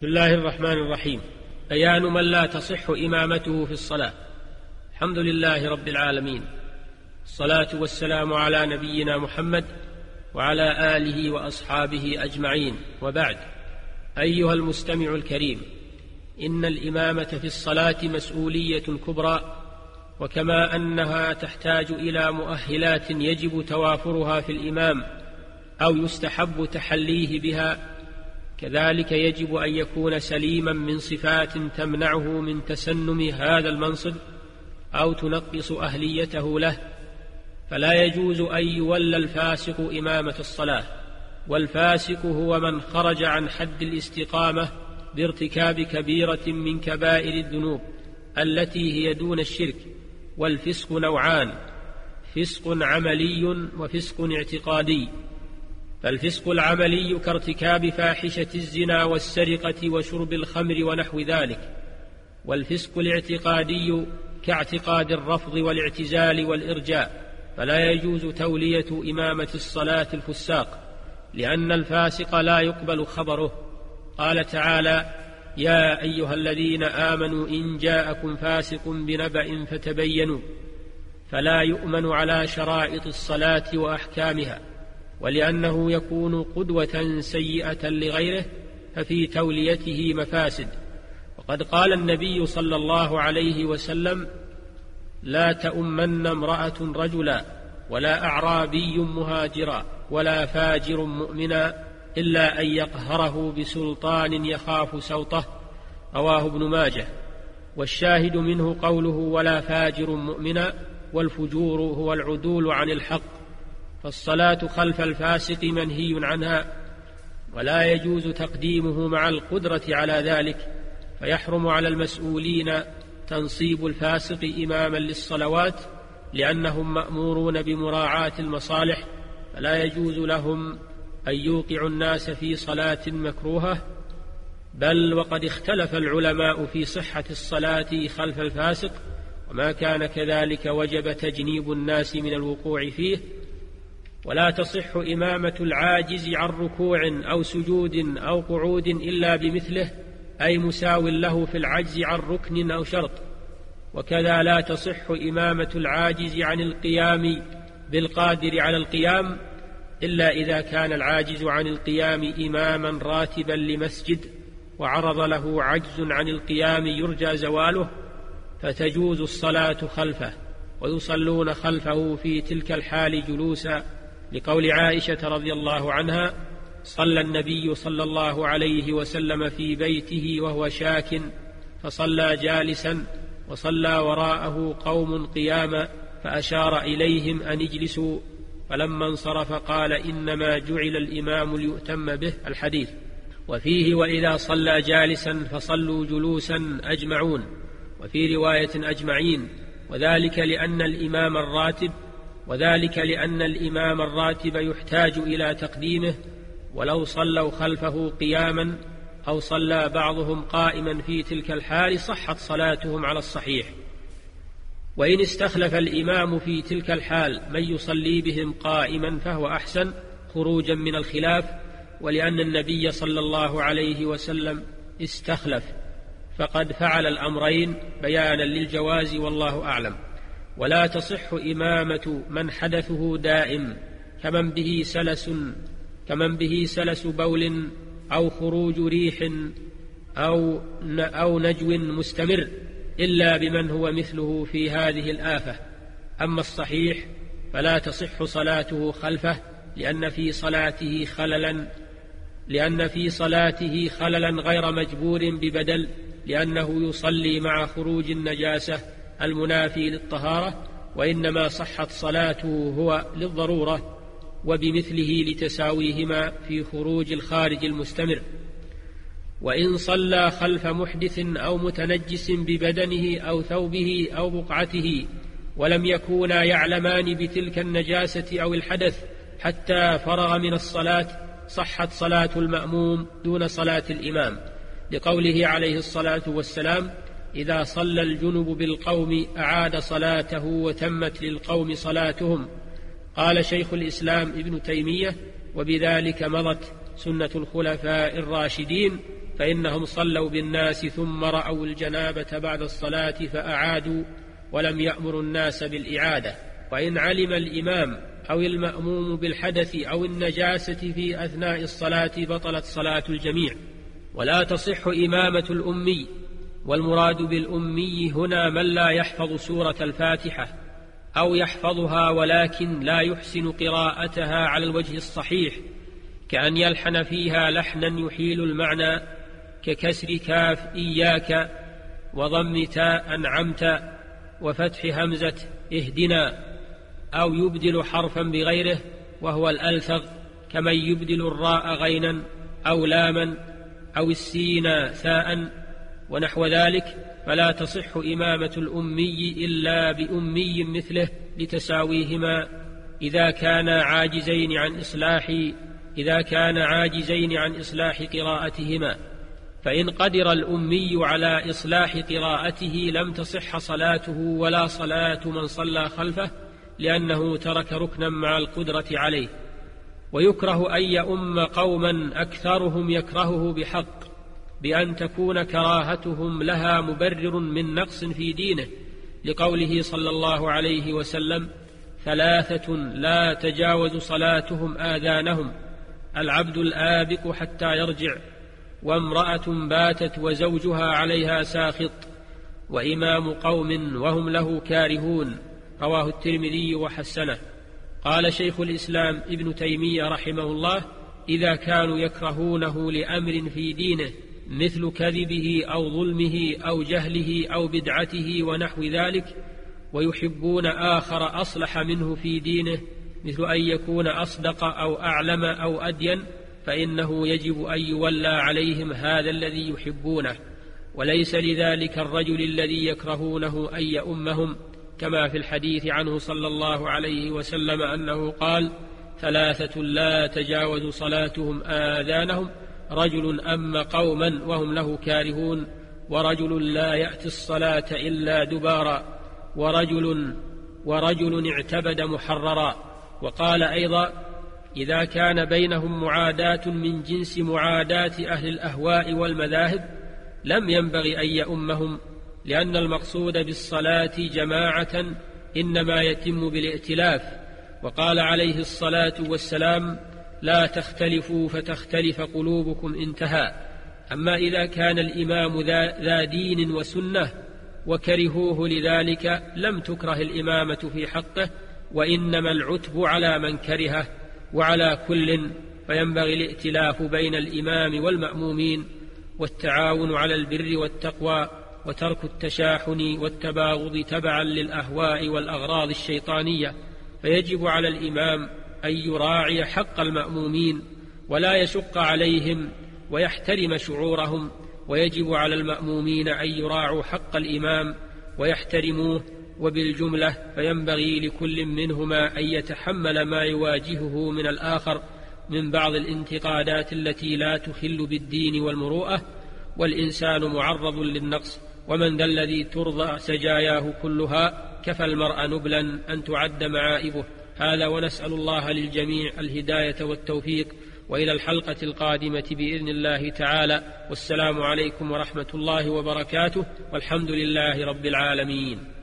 بسم الله الرحمن الرحيم. بيان من لا تصح إمامته في الصلاة. الحمد لله رب العالمين. الصلاة والسلام على نبينا محمد وعلى آله وأصحابه أجمعين. وبعد. أيها المستمع الكريم إن الإمامة في الصلاة مسؤولية كبرى وكما أنها تحتاج إلى مؤهلات يجب توافرها في الإمام أو يستحب تحليه بها كذلك يجب أن يكون سليما من صفات تمنعه من تسنم هذا المنصب أو تنقص أهليته له فلا يجوز أن يولى الفاسق إمامة الصلاة والفاسق هو من خرج عن حد الاستقامة بارتكاب كبيرة من كبائر الذنوب التي هي دون الشرك والفسق نوعان فسق عملي وفسق اعتقادي. فالفسق العملي كارتكاب فاحشة الزنا والسرقة وشرب الخمر ونحو ذلك والفسق الاعتقادي كاعتقاد الرفض والاعتزال والإرجاء فلا يجوز تولية إمامة الصلاة الفساق لأن الفاسق لا يقبل خبره. قال تعالى يا أيها الذين آمنوا إن جاءكم فاسق بنبأ فتبينوا فلا يؤمن على شرائط الصلاة وأحكامها. ولأنه يكون قدوة سيئة لغيره ففي توليته مفاسد. وقد قال النبي صلى الله عليه وسلم لا تؤمن امرأة رجلا ولا أعرابي مهاجرا ولا فاجر مؤمنا إلا أن يقهره بسلطان يخاف سوطه رواه ابن ماجه. والشاهد منه قوله ولا فاجر مؤمنا والفجور هو العدول عن الحق. فالصلاة خلف الفاسق منهي عنها ولا يجوز تقديمه مع القدرة على ذلك فيحرم على المسؤولين تنصيب الفاسق إماما للصلوات لأنهم مأمورون بمراعاة المصالح فلا يجوز لهم أن يوقعوا الناس في صلاة مكروهة بل وقد اختلف العلماء في صحة الصلاة خلف الفاسق وما كان كذلك وجب تجنيب الناس من الوقوع فيه ولا تصح إمامة العاجز عن ركوع أو سجود أو قعود إلا بمثله أي مساو له في العجز عن ركن أو شرط. وكذا لا تصح إمامة العاجز عن القيام بالقادر على القيام إلا إذا كان العاجز عن القيام إماما راتبا لمسجد وعرض له عجز عن القيام يرجى زواله فتجوز الصلاة خلفه ويصلون خلفه في تلك الحال جلوسا لقول عائشة رضي الله عنها صلى النبي صلى الله عليه وسلم في بيته وهو شاك فصلى جالسا وصلى وراءه قوم قياما فأشار إليهم أن اجلسوا فلما انصرف قال إنما جعل الإمام ليؤتم به الحديث. وفيه وإذا صلى جالسا فصلوا جلوسا أجمعون. وفي رواية أجمعين وذلك لأن الإمام الراتب وذلك لأن الإمام الراتب يحتاج إلى تقديمه ولو صلوا خلفه قياما أو صلى بعضهم قائما في تلك الحال صحت صلاتهم على الصحيح. وإن استخلف الإمام في تلك الحال من يصلي بهم قائما فهو أحسن خروجا من الخلاف ولأن النبي صلى الله عليه وسلم استخلف فقد فعل الأمرين بيانا للجواز والله أعلم. ولا تصح إمامة من حدثه دائم كمن به سلس كمن به سلس بول أو خروج ريح أو أو نجو مستمر إلا بمن هو مثله في هذه الآفة. أما الصحيح فلا تصح صلاته خلفه لأن في صلاته خللا لأن في صلاته خللا غير مجبور ببدل لأنه يصلي مع خروج النجاسة المنافي للطهارة وإنما صحت صلاته هو للضرورة وبمثله لتساويهما في خروج الخارج المستمر. وإن صلى خلف محدث أو متنجس ببدنه أو ثوبه أو بقعته ولم يكونا يعلمان بتلك النجاسة أو الحدث حتى فرغ من الصلاة صحت صلاة المأموم دون صلاة الإمام. لقوله عليه الصلاة والسلام إذا صلى الجنب بالقوم أعاد صلاته وتمت للقوم صلاتهم. قال شيخ الإسلام ابن تيمية وبذلك مضت سنة الخلفاء الراشدين فإنهم صلوا بالناس ثم رأوا الجنابة بعد الصلاة فأعادوا ولم يأمروا الناس بالإعادة. وإن علم الإمام أو المأموم بالحدث أو النجاسة في أثناء الصلاة بطلت صلاة الجميع. ولا تصح إمامة الأمي والمراد بالأمي هنا من لا يحفظ سورة الفاتحة أو يحفظها ولكن لا يحسن قراءتها على الوجه الصحيح كأن يلحن فيها لحنا يحيل المعنى ككسر كاف إياك وضم تاء أنعمت وفتح همزة اهدنا أو يبدل حرفا بغيره وهو الألفظ كمن يبدل الراء غينا أو لاما أو السين ثاء ونحو ذلك فلا تصح إمامة الأمي إلا بأمي مثله لتساويهما. إذا كانا عاجزين عن إصلاح إذا كان عاجزين عن إصلاح قراءتهما. فإن قدر الأمي على إصلاح قراءته لم تصح صلاته ولا صلاة من صلى خلفه لأنه ترك ركنا مع القدرة عليه. ويكره أن يؤم قوما أكثرهم يكرهه بحق. بأن تكون كراهتهم لها مبرر من نقص في دينه لقوله صلى الله عليه وسلم ثلاثة لا تجاوز صلاتهم آذانهم العبد الآبق حتى يرجع وامرأة باتت وزوجها عليها ساخط وإمام قوم وهم له كارهون رواه الترمذي وحسنه. قال شيخ الإسلام ابن تيمية رحمه الله إذا كانوا يكرهونه لأمر في دينه مثل كذبه أو ظلمه أو جهله أو بدعته ونحو ذلك ويحبون آخر أصلح منه في دينه مثل أن يكون أصدق أو أعلم أو أدين فإنه يجب أن يولى عليهم هذا الذي يحبونه. وليس لذلك الرجل الذي يكرهونه أن يؤمهم كما في الحديث عنه صلى الله عليه وسلم أنه قال ثلاثة لا تجاوز صلاتهم آذانهم رجل أم قوما وهم له كارهون ورجل لا يأتي الصلاة إلا دبارا ورجل ورجل اعتبد محررا. وقال أيضا إذا كان بينهم معاداة من جنس معاداة أهل الأهواء والمذاهب لم ينبغي أن يؤمهم لأن المقصود بالصلاة جماعة إنما يتم بالائتلاف. وقال عليه الصلاة والسلام لا تختلفوا فتختلف قلوبكم انتهى أما إذا كان الإمام ذا دين وسنة وكرهوه لذلك لم تكره الإمامة في حقه وإنما العتب على من كرهه وعلى كل فينبغي الائتلاف بين الإمام والمأمومين والتعاون على البر والتقوى وترك التشاحن والتباغض تبعا للأهواء والأغراض الشيطانية. فيجب على الإمام أن يراعي حق المأمومين ولا يشق عليهم ويحترم شعورهم ويجب على المأمومين أن يراعوا حق الإمام ويحترموه وبالجملة فينبغي لكل منهما أن يتحمل ما يواجهه من الآخر من بعض الانتقادات التي لا تخل بالدين والمروءة والإنسان معرض للنقص ومن ذا الذي ترضى سجاياه كلها كفى المرء نبلا أن تعد معائبه هذا ونسأل الله للجميع الهداية والتوفيق وإلى الحلقة القادمة بإذن الله تعالى. والسلام عليكم ورحمة الله وبركاته. والحمد لله رب العالمين.